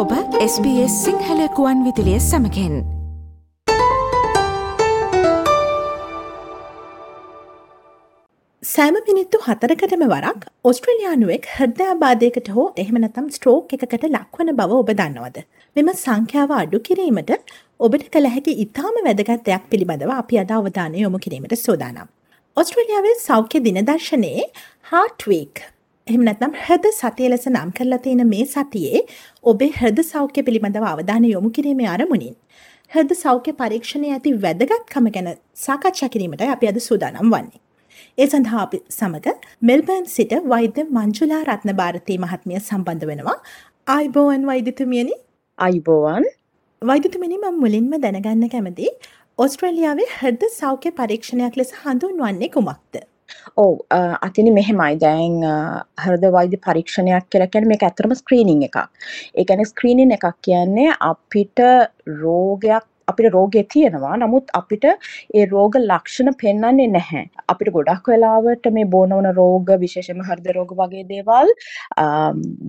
ඔබ SBS සිංහලකුවන් විදිලිය සමකෙන් සෑම මිනිත්තු හතරකටම වරක් ඔස්ට්‍රලයානුවෙක් හෘදයාබාධයකට හෝ එහෙමනතම් ස්ට්‍රෝක් එකකට ලක්වන බව ඔබ දන්නවද. මෙම සංඛ්‍යාව අඩු කිරීමට ඔබට කළ හැකි ඉතාම වැදගත් දෙයක් පිළිබඳව අපි අද අවධානය යොමු කිරීමට සෝදානම්. ඔස්ට්‍රලියාවේ සෞඛ්‍ය දිනදර්ශනයේ හාට්වීක් එහෙම නැත්නම් හෘද සතිය ලෙස නම් කරලා තියෙන මේ සතියේ ඔබේ හෘද සෞඛ්‍ය පිළිබඳව අවධානය යොමු කිරීමේ අරමුණින් හෘද සෞඛ්‍ය පරීක්ෂණයේ ඇති වැදගත්කම ගැන සාකච්ඡා කිරීමට අපි අද සූදානම් වන්නේ. ඒ සඳහා අපි සමග මෙල්බර්න් සිට වෛද්‍ය මංජුලා රත්නභාරතී මහත්මිය සම්බන්ධ වෙනවා. ආයිබෝවන් වෛද්‍යතුමියනි අයිබෝවන් වෛද්‍යතුමිනි මම මුලින්ම දැනගන්න කැමති ඔස්ට්‍රේලියාවේ හෘද සෞඛ්‍ය පරීක්ෂණයක් ලෙස හඳුන්වන්නේ කුමක්ද? ඔව් අතිනි මෙහෙමයි දැන් හෘද වෛද්‍ය පරීක්ෂණයක් කියලා කියන්නේ මේක ඇත්තටම ස්ක්‍රීනින් එකක්. ඒ කියන්නේ ස්ක්‍රීනින් එකක් කියන්නේ අපිට රෝගයක් අපිට රෝගය තියෙනවා නමුත් අපිට ඒ රෝග ලක්ෂණ පෙන්වන්නේ නැහැ. අපිට ගොඩක් වෙලාවට මේ බෝනවන රෝග විශේෂයෙන්ම හෘද රෝග වගේ දේවල්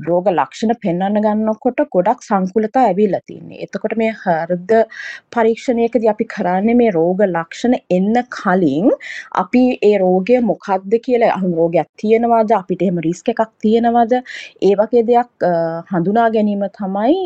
රෝග ලක්ෂණ පෙන්වන්න ගන්නකොට ගොඩක් සංකුලතා ඇවිල්ලා තින්නේ. එතකොට මේ හෘද පරීක්ෂණයකදී අපි කරන්නේ මේ රෝග ලක්ෂණ එන්න කලින් අපි ඒ රෝගය මොකක්ද කියලා අහුම් රෝගයක් තියෙනවද අපිට එහෙම රිස්ක් එකක් තියෙනවද ඒ වගේ දෙයක් හඳුනා ගැනීම තමයි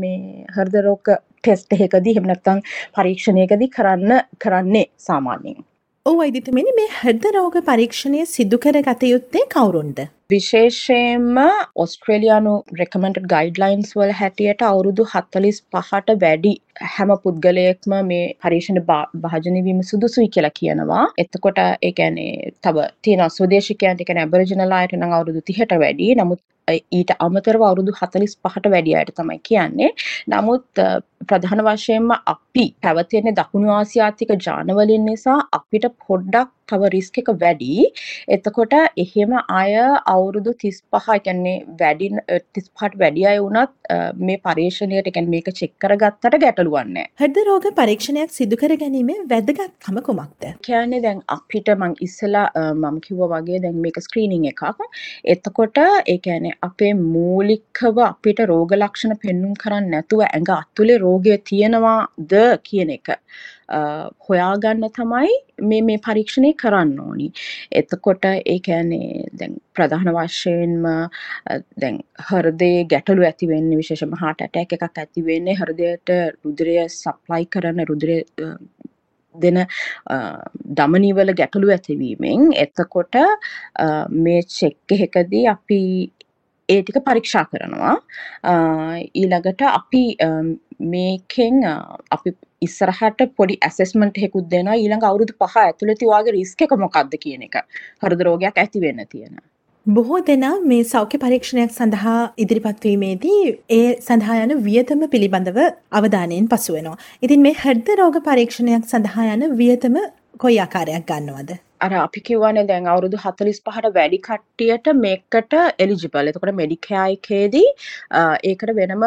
මේ හෘද රෝග ටෙස්ට් එකකදී එහෙම නැත්නම් පරීක්ෂණයකදී කරන්න කරන්නේ සාමාන්‍යයෙන්. ඔව් වෛද්‍යතුමනි මේ හෘද රෝග පරීක්ෂණය සිදු කර ගත යුත්තේ කවුරුන්ද? විශේෂයෙන්ම ඔස්ට්‍රේලියානු රෙකමෙන්ඩඩ් ගයිඩ්ලයින්ස් වල හැටියට අවුරුදු 45ට වැඩි හැම පුද්ගලයෙක්ම මේ පරීක්ෂණ භාජනය වීම සුදුසුයි කියලා කියනවා. එතකොට ඒ කියන්නේ තව තියෙන ස්වදේශිකයන්ට කියන්නේ ඇබරිජිනල් අයට නම් අවුරුදු 30ට වැඩි. නමුත් ඊට අමතරව අවුරුදු 45ට වැඩි අයට තමයි කියන්නේ. නමුත් ප්‍රධාන වශයෙන්ම අපි පැවතෙන දකුණු ආසියාතික ජානවලින් නිසා අපිට පොඩ්ඩක් තව රිස්ක් එක වැඩි. එතකොට එහෙම අය අවුරුදු 35 කියන්නේ වැඩි 35ට වැඩි අය වුණත් මේ පරීක්ෂණයට කියන්නේ මේක චෙක් කරගත්තට ගැටලුවක් නැහැ. හෘද රෝග පරීක්ෂණයක් සිදු කර ගැනීමේ වැදගත්කම කුමක්ද? කියන්නේ දැන් අපිට මං ඉස්සලා මම කිව්වා වගේ දැන් මේක ස්ක්‍රීනින් එකක්. එතකොට ඒ කියන්නේ අපේ මූලිකව අපිට රෝග ලක්ෂණ පෙන්눔 කරන්නේ නැතුව ඇඟ අතුලේ රෝගය තියෙනවාද කියන එක හොයාගන්න තමයි මේ මේ පරීක්ෂණය කරන්න ඕනි. එතකොට ඒ කියන්නේ දැන් ප්‍රධාන වශයෙන්ම දැන් හෘදයේ ගැටලු ඇති වෙන්නේ විශේෂයෙන්ම heart attack එකක් ඇති වෙන්නේ හෘදයට රුධිරය සප්ලයි කරන රුධිරය දෙන දමනීවල ගැටලු ඇතිවීමෙන් එතකොට මේ චෙක් එකකදී අපි ඒ ටික පරීක්ෂා කරනවා ඊළඟට අපි මේකෙන් අපි ඉස්සරහට පොඩි ඇසෙස්මන්ට් එකකුත් දෙනවා ඊළඟ අවුරුදු පහ ඇතුළත ඔයාගේ රිස්ක් එක මොකක්ද කියන එක හෘද රෝගයක් ඇති වෙන්න තියෙන බොහෝ දෙනා මේ සෞඛ්‍ය පරීක්ෂණයක් සඳහා ඉදිරිපත් වීමේදී ඒ සඳහා යන වියතම පිළිබඳව අවධානයෙන් පසු වෙනවා. ඉතින් මේ හෘද රෝග පරීක්ෂණයක් සඳහා යන වියතම කොයි ආකාරයක් ගන්නවද? අර අපි කිව්වනේ දැන් අවුරුදු 45ට වැඩි කට්ටියට මේකට එලිජිබල්. එතකොට මෙඩිකෙයා එකේදී ඒකට වෙනම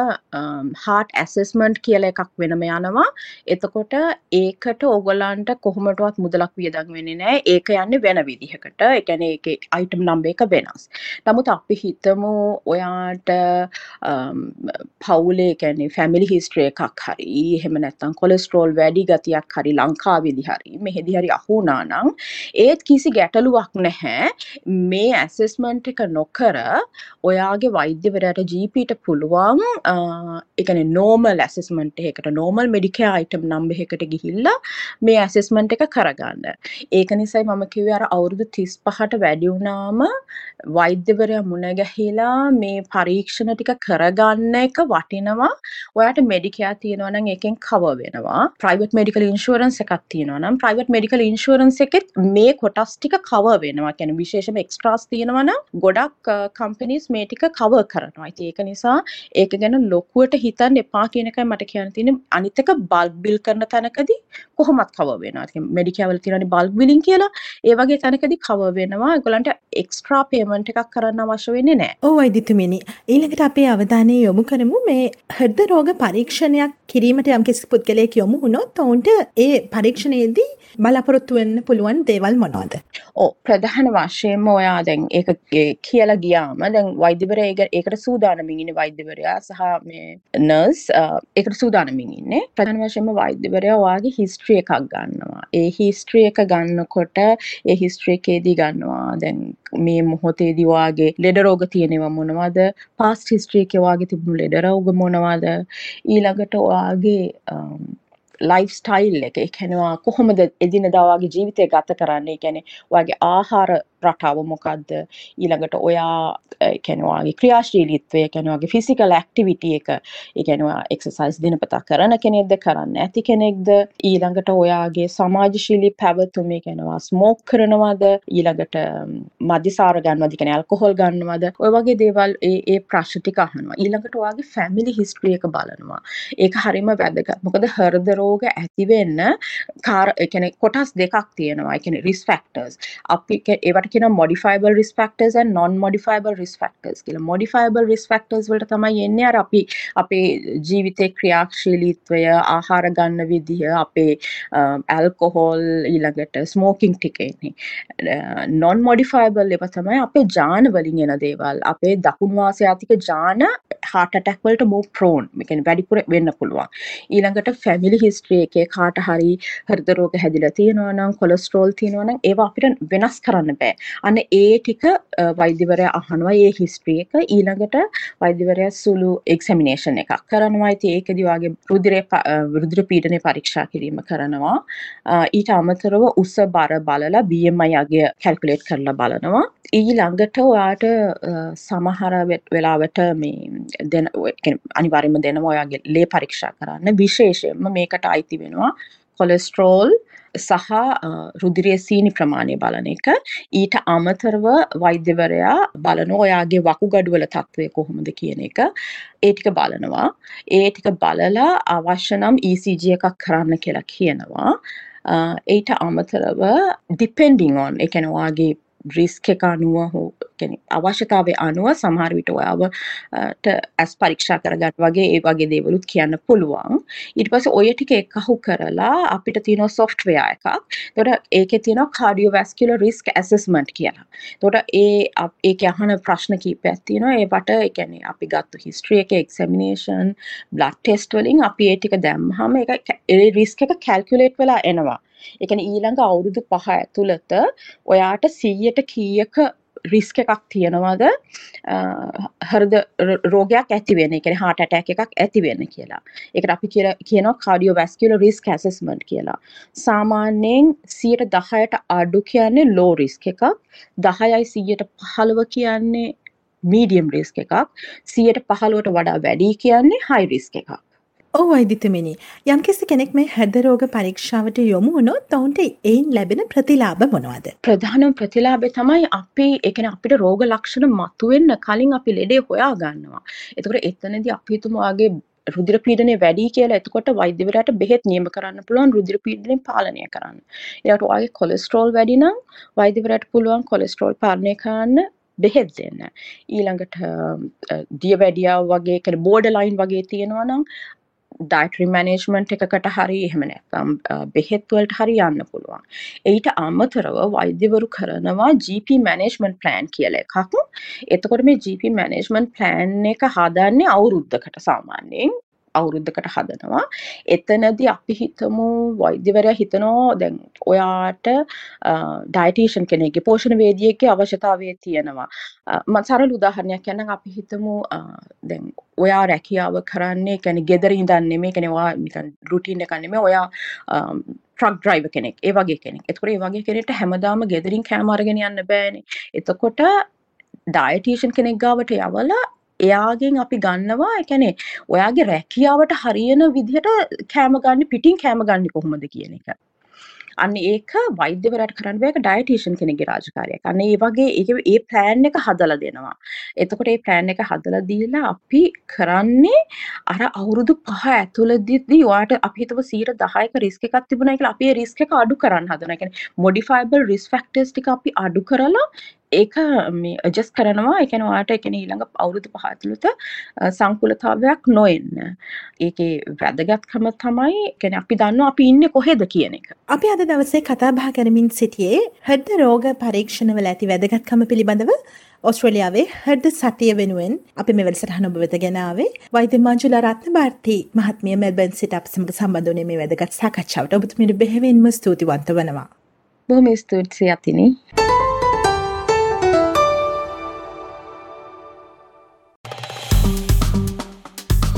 heart assessment කියලා එකක් වෙනම යනවා. එතකොට ඒකට ඕගොල්ලන්ට කොහොමටවත් මුදලක් වියදම් වෙන්නේ නැහැ. ඒක යන්නේ වෙන විදිහකට. ඒ කියන්නේ ඒකේ item number එක වෙනස්. නමුත් අපි හිතමු ඔයාට පවුලේ කියන්නේ family history එකක් හරි එහෙම නැත්නම් කොලෙස්ටරෝල් වැඩි ගතියක් හරි ලංකාවේදී හරි මෙහෙදී හරි අහු වුණා නම් ඒත් කිසි ගැටලුවක් නැහැ. මේ ඇසෙස්මන්ට් එක නොකර ඔයාගේ වෛද්‍යවරයට ජීපීට පුළුවන් එකන නෝමල් ඇසෙස්මන්ට් එකට නෝමල් මෙඩිකෑ අයිටම් නම්බ එකට ගිහිල්ලා මේ ඇසෙස්මන්ට් එක කරගන්න. ඒක නිසයි මම කිව්වේ අර අවුරුදු තිස් පහට වැඩිවුනාම වෛද්‍යවරය මුණගැහිලා මේ පරීක්ෂණ ටික කරගන්න එක වටිනවා. ඔයාට මෙඩිකයා තියෙනවනම් එකෙන් කව වෙනවා. ප්‍රයිවට් මෙඩිකල් ඉන්ශුවරන්ස් එකක් තියෙනවනම් ප්‍රයිවට් මෙඩිකල් ඉන්ශුවරන්ස් එකෙත් මේ කොටස් ටික කව වෙනවා. කියන විශේෂම එක්ස්ට්‍රාස් තියෙනවන ගොඩක් කම්පිනිස් මේ ටික කව කරනවා. ඇති ඒක නිසා ඒක ගැන ලොකුවට හිතන් එපා කියනකයි මට කියන්න තියෙන අනිතක බල්බ් බිල් කරන තැනකදී කොහොමත් කව වෙනවා. මෙඩිකවල තිරනි බල්බ් බිලින් කියලා. ඒ වගේ තැනකදී කව වෙනවා. ගොලන්ට එක්ස්ට්‍රා පේමන්ට් එකක් කරන්න අවශ්‍ය වෙන්නේ නෑ ඕ වෛදිතුමිනි ඊළඟට අපේ අවධානය යොමු කරමු. මේ හෘද රෝග පරීක්ෂණයක් කිරීමට යම් කිසි පුද්ගලයෙක් යොමු වුණොත් ඔවුන්ට ඒ පරීක්ෂණයේදී බලාපොරොත්තු වෙන්න පුළුවන් දේවල් මොනවද? ඕ ප්‍රධාන වශයෙන්ම ඔයා දැන් ඒක ඒ කියලා ගියාම දැන් වෛද්‍යවරයා ඒක ඒකට සූදානමින් ඉන්නේ. වෛද්‍යවරයා සහ මේ නර්ස් ඒකට සූදානමින් ඉන්නේ. ප්‍රධාන වශයෙන්ම වෛද්‍යවරයා ඔයාගේ හිස්ටරි එකක් ගන්නවා. ඒ හිස්ටරි එක ගන්නකොට ඒ හිස්ටරි එකේදී ගන්නවා. දැන් මේ මොහොතේදී ඔයාගේ ලෙඩ රෝග තියෙනවා මොනවද? පාස්ට් හිස්ටරි එකේ ඔයාගේ තිබුණු ලෙඩ රෝග මොනවද? ඊළඟට ඔයාගේ ලයිෆ් ස්ටයිල් එක එකනවා කොහොමද එදිනදාවාගේ ජීවිතය ගත කරන්නේ? ගැන වගේ ආහාර රටාව මොකක්ද ඊළඟට ඔයා කැනවාගේ ක්‍රියාශීලිත්වය කැනවාගේ ෆිසිකල් ඇක්ටිවිටිය එක එකනවා එක්සසයිස් දිනපතා කරන කෙනෙක්ද කරන්න ඇති කෙනෙක්ද? ඊළඟට ඔයාගේ සමාජශීලි පැවතුමේ කැනවා ස්මෝක් කරනවාද? ඊළඟට මධ්‍යසාර ගන්නවද? කැන ඇල්කොහොල් ගන්නවද? ඔය වගේ දේවල් ඒ ප්‍රශ්ටික අහනවා. ඊළඟට ඔයාගේ ෆැමිලි හිස්ට්‍රිය එක බලනවා. ඒක හරිම වැදගත්. මොකද හර්ද රෝග ඇතිවෙන්න කාර එකන කොටස් දෙකක් තියෙනවා. එකන රිස් ෆක්ටර්ස් අපි ඒවට කියන modifiable risk factors and non modifiable risk factors. කියලා මොඩිෆයිබල් රිස් ෆක්ටර්ස් වලට තමයි එන්නේ. අර අපි අපේ ජීවිතේ ක්‍රියාශීලීත්වය ආහාර ගන්න විදිහ අපේ ඇල්කොහොල් ඊළඟට ස්මෝකින් ටික එන්නේ. non modifiable ඒවා තමයි අපේ ජාන වලින් එන දේවල්. අපේ දකුණු වාසයාතික ජාන heart attack වලට more prone. ඒ කියන්නේ වැඩිපුර වෙන්න පුළුවන්. ඊළඟට family history එකේ කාට හරි හෘද රෝග හැදිලා තියෙනවා නම් කොලෙස්ටරෝල් තියෙනවා නම් ඒවා අපිට වෙනස් කරන්න බෑ. අන්න ඒ ටික වෛද්‍යවරයා අහනවා ඒ හිස්ට්‍රී එක. ඊළඟට වෛද්‍යවරයා සුළු එක්සැමිනේෂන් එකක් කරනවා. ඉතින් ඒකදී වාගේ රුධිරය රුධිර පීඩනය පරීක්ෂා කිරීම කරනවා. ඊට අමතරව උස බර බලලා BMI අගය කැල්කුලේට් කරලා බලනවා. ඊළඟට ඔයාට සමහර වෙලාවට මේ දෙන අනිවාර්යයෙන්ම දෙනවා ඔයාගේ ලේ පරීක්ෂා කරන්න. විශේෂයෙන්ම මේකට අයිති වෙනවා කොලෙස්ටරෝල් සහ රුදිරිය සීනි ප්‍රමාණය බලන එක. ඊට අමතරව වෛද්‍යවරයා බලන ඔයාගේ වකුගඩුවල තත්ත්වය කොහොමද කියන එක. ඒ ටික බලනවා. ඒ ටික බලලා අවශ්‍ය නම් ECG එකක් කරන්න කියලා කියනවා. ඊට අමතරව ඩිපෙන්ඩිං on ඒ කියන්නේ ඔයාගේ රිස්ක් එක අනුව හෝ කියන්නේ අවශ්‍යතාවය අනුව සමහර විට ඔයාවට ඇස් පරීක්ෂා කරගන්න වගේ ඒ වගේ දේවලුත් කියන්න පුළුවන්. ඊට පස්සේ ඔය ටික එකහු කරලා අපිට තියෙනවා software එකක්. එතකොට ඒකේ තියෙනවා cardiovascular risk assessment කියලා. එතකොට ඒ ඒකේ අහන ප්‍රශ්න කීපයක් තියෙනවා. ඒවට ඒ කියන්නේ අපි ගත්ත history එකේ examination, blood test වලින් අපි ඒ ටික දැම්මහම ඒක ඒ risk එක calculate වෙලා එනවා. එකන ඊළඟ අවුරුදු පහ ඇතුළත ඔයාට සීයට කීයක රිස්ක එකක් තියෙනවද? හරද රෝගයක් ඇතිවෙන එක හාට ඇටැක් එකක් ඇතිවෙන්න කියලා. එක අපි කියන කාඩියෝ වැස්කියල රිස්ක ඇසස්මන්ට් කියලා. සාමාන්‍යයෙන් සියට දහයට අඩු කියන්නේ ලෝ රිස්ක එකක්. දහයයි සීයට පහළව කියන්නේ මීඩියම් රිස්ක එකක්. සියට පහළුවට වඩා වැඩි කියන්නේ හයි රිස්ක එකක්. ඔව් වෛද්‍යතුමනි යම්කිසි කෙනෙක් මේ හෘද රෝග පරීක්ෂාවට යොමු වුණොත් ඔවුන්ට එයින් ලැබෙන ප්‍රතිලාභ මොනවද? ප්‍රධානම ප්‍රතිලාභය තමයි අපි ඒ කියන්නේ අපිට රෝග ලක්ෂණ මතුවෙන්න කලින් අපි ලෙඩේ හොයා ගන්නවා. ඒතකොට එතනදී අපි හිතමු ආගේ රුධිර පීඩනය වැඩි කියලා එතකොට වෛද්‍යවරයාට බෙහෙත් නියම කරන්න පුළුවන් රුධිර පීඩනය පාලනය කරන්න. ඊළඟට ඔයාගේ කොලෙස්ටරෝල් වැඩි නම් වෛද්‍යවරයාට පුළුවන් කොලෙස්ටරෝල් පාලනය කරන්න බෙහෙත් දෙන්න. ඊළඟට දිය වැඩියාව වගේ කියන්නේ බෝඩර් ලයින් වගේ තියෙනවා නම් ඩයිටරි මැනේජ්මන්ට් එකකට හරි එහෙම නැත්නම් බෙහෙත් වලට හරි යන්න පුළුවන්. ඊට අමතරව වෛද්‍යවරු කරනවා GP මැනේජ්මන්ට් ප්ලෑන් කියලා එකක්. එතකොට මේ GP මැනේජ්මන්ට් ප්ලෑන් එක හදන්නේ අවුරුද්දකට සාමාන්‍යයෙන් අවුරුද්ධකට හදනවා. එතනදි අපි හිතමු වෛද්‍යවරයා හිතනෝ දැන් ඔයාට ඩයිටීෂන් කෙනෙක්ගේ පෝෂණ වේදියගේ අවශ්‍යතාවය තියෙනවා. මත් සරල උදාහරණයක් යන්න අපි හිතමු දැන් ඔයා රැකියාව කරන්නේ කැන ගෙදර ඉදන්නේ මේ කෙනවා නිකන් රුටීන් එකන්නෙම ඔයා ට්‍රක් ඩ්‍රයිව කෙනෙක් ඒ වගේ කෙනෙක්. එතකොට ඒ වගේ කෙනෙට හැමදාම ගෙදරින් කෑමරගෙන යන්න බෑනේ. එතකොට ඩයිටීෂන් කෙනෙක් ගාවට යවලා එයාගෙන් අපි ගන්නවා එකනේ ඔයාගේ රැකියාවට හරියන විදිහට කෑම ගන්න පිටින් කෑම ගන්න කොහොමද කියන එක. අන්න ඒක වෛද්‍යවරයාට කරන්න බෑ ඒක ඩයටිෂන් කෙනෙක්ගේ රාජකාරියක්. අන්න ඒ වගේ ඒක ඒ ප්ලෑන් එක හදලා දෙනවා. එතකොට ඒ ප්ලෑන් එක හදලා දීලා අපි කරන්නේ අර අවුරුදු පහ ඇතුළතදී ඔයාට අපි හිතමු 110ක රිස්ක් එකක් තිබුණා කියලා අපි ඒ රිස්ක් එක අඩු කරන්න හදනවා. ඒ කියන්නේ මොඩිෆයබල් රිස්ක් ෆැක්ටර්ස් ටික අපි අඩු කරලා ඒක මේ ඇඩ්ජස්ට් කරනවා. ඔයාට ඒ කියන්නේ ඊළඟ අවුරුදු පහ ඇතුළත අ, සංකුලතාවයක් නොඑන්න. ඒකේ වැදගත්කම තමයි කියන්නේ අපි දන්නවා අපි ඉන්නේ කොහෙද කියන එක. අපි අද දවසේ කතාබහ කරමින් සිටියේ හෘද රෝග පරීක්ෂණවල ඇති වැදගත්කම පිළිබඳව ඔස්ට්‍රේලියාවේ හෘද සතිය වෙනුවෙන් අපි මේ වැඩසටහන ඔබ වෙත ගෙනාවේ වෛද්‍ය මංජුලා රත්නභාරති මහත්මිය මෙල්බර්න් සිට අප සමග සම්බන්ධ වුණේ මේ වැදගත් සාකච්ඡාවට ඔබතුමියට බෙහෙවින්ම ස්තුතිවන්ත වෙනවා. බොහොම ස්තුතියි අතිනි.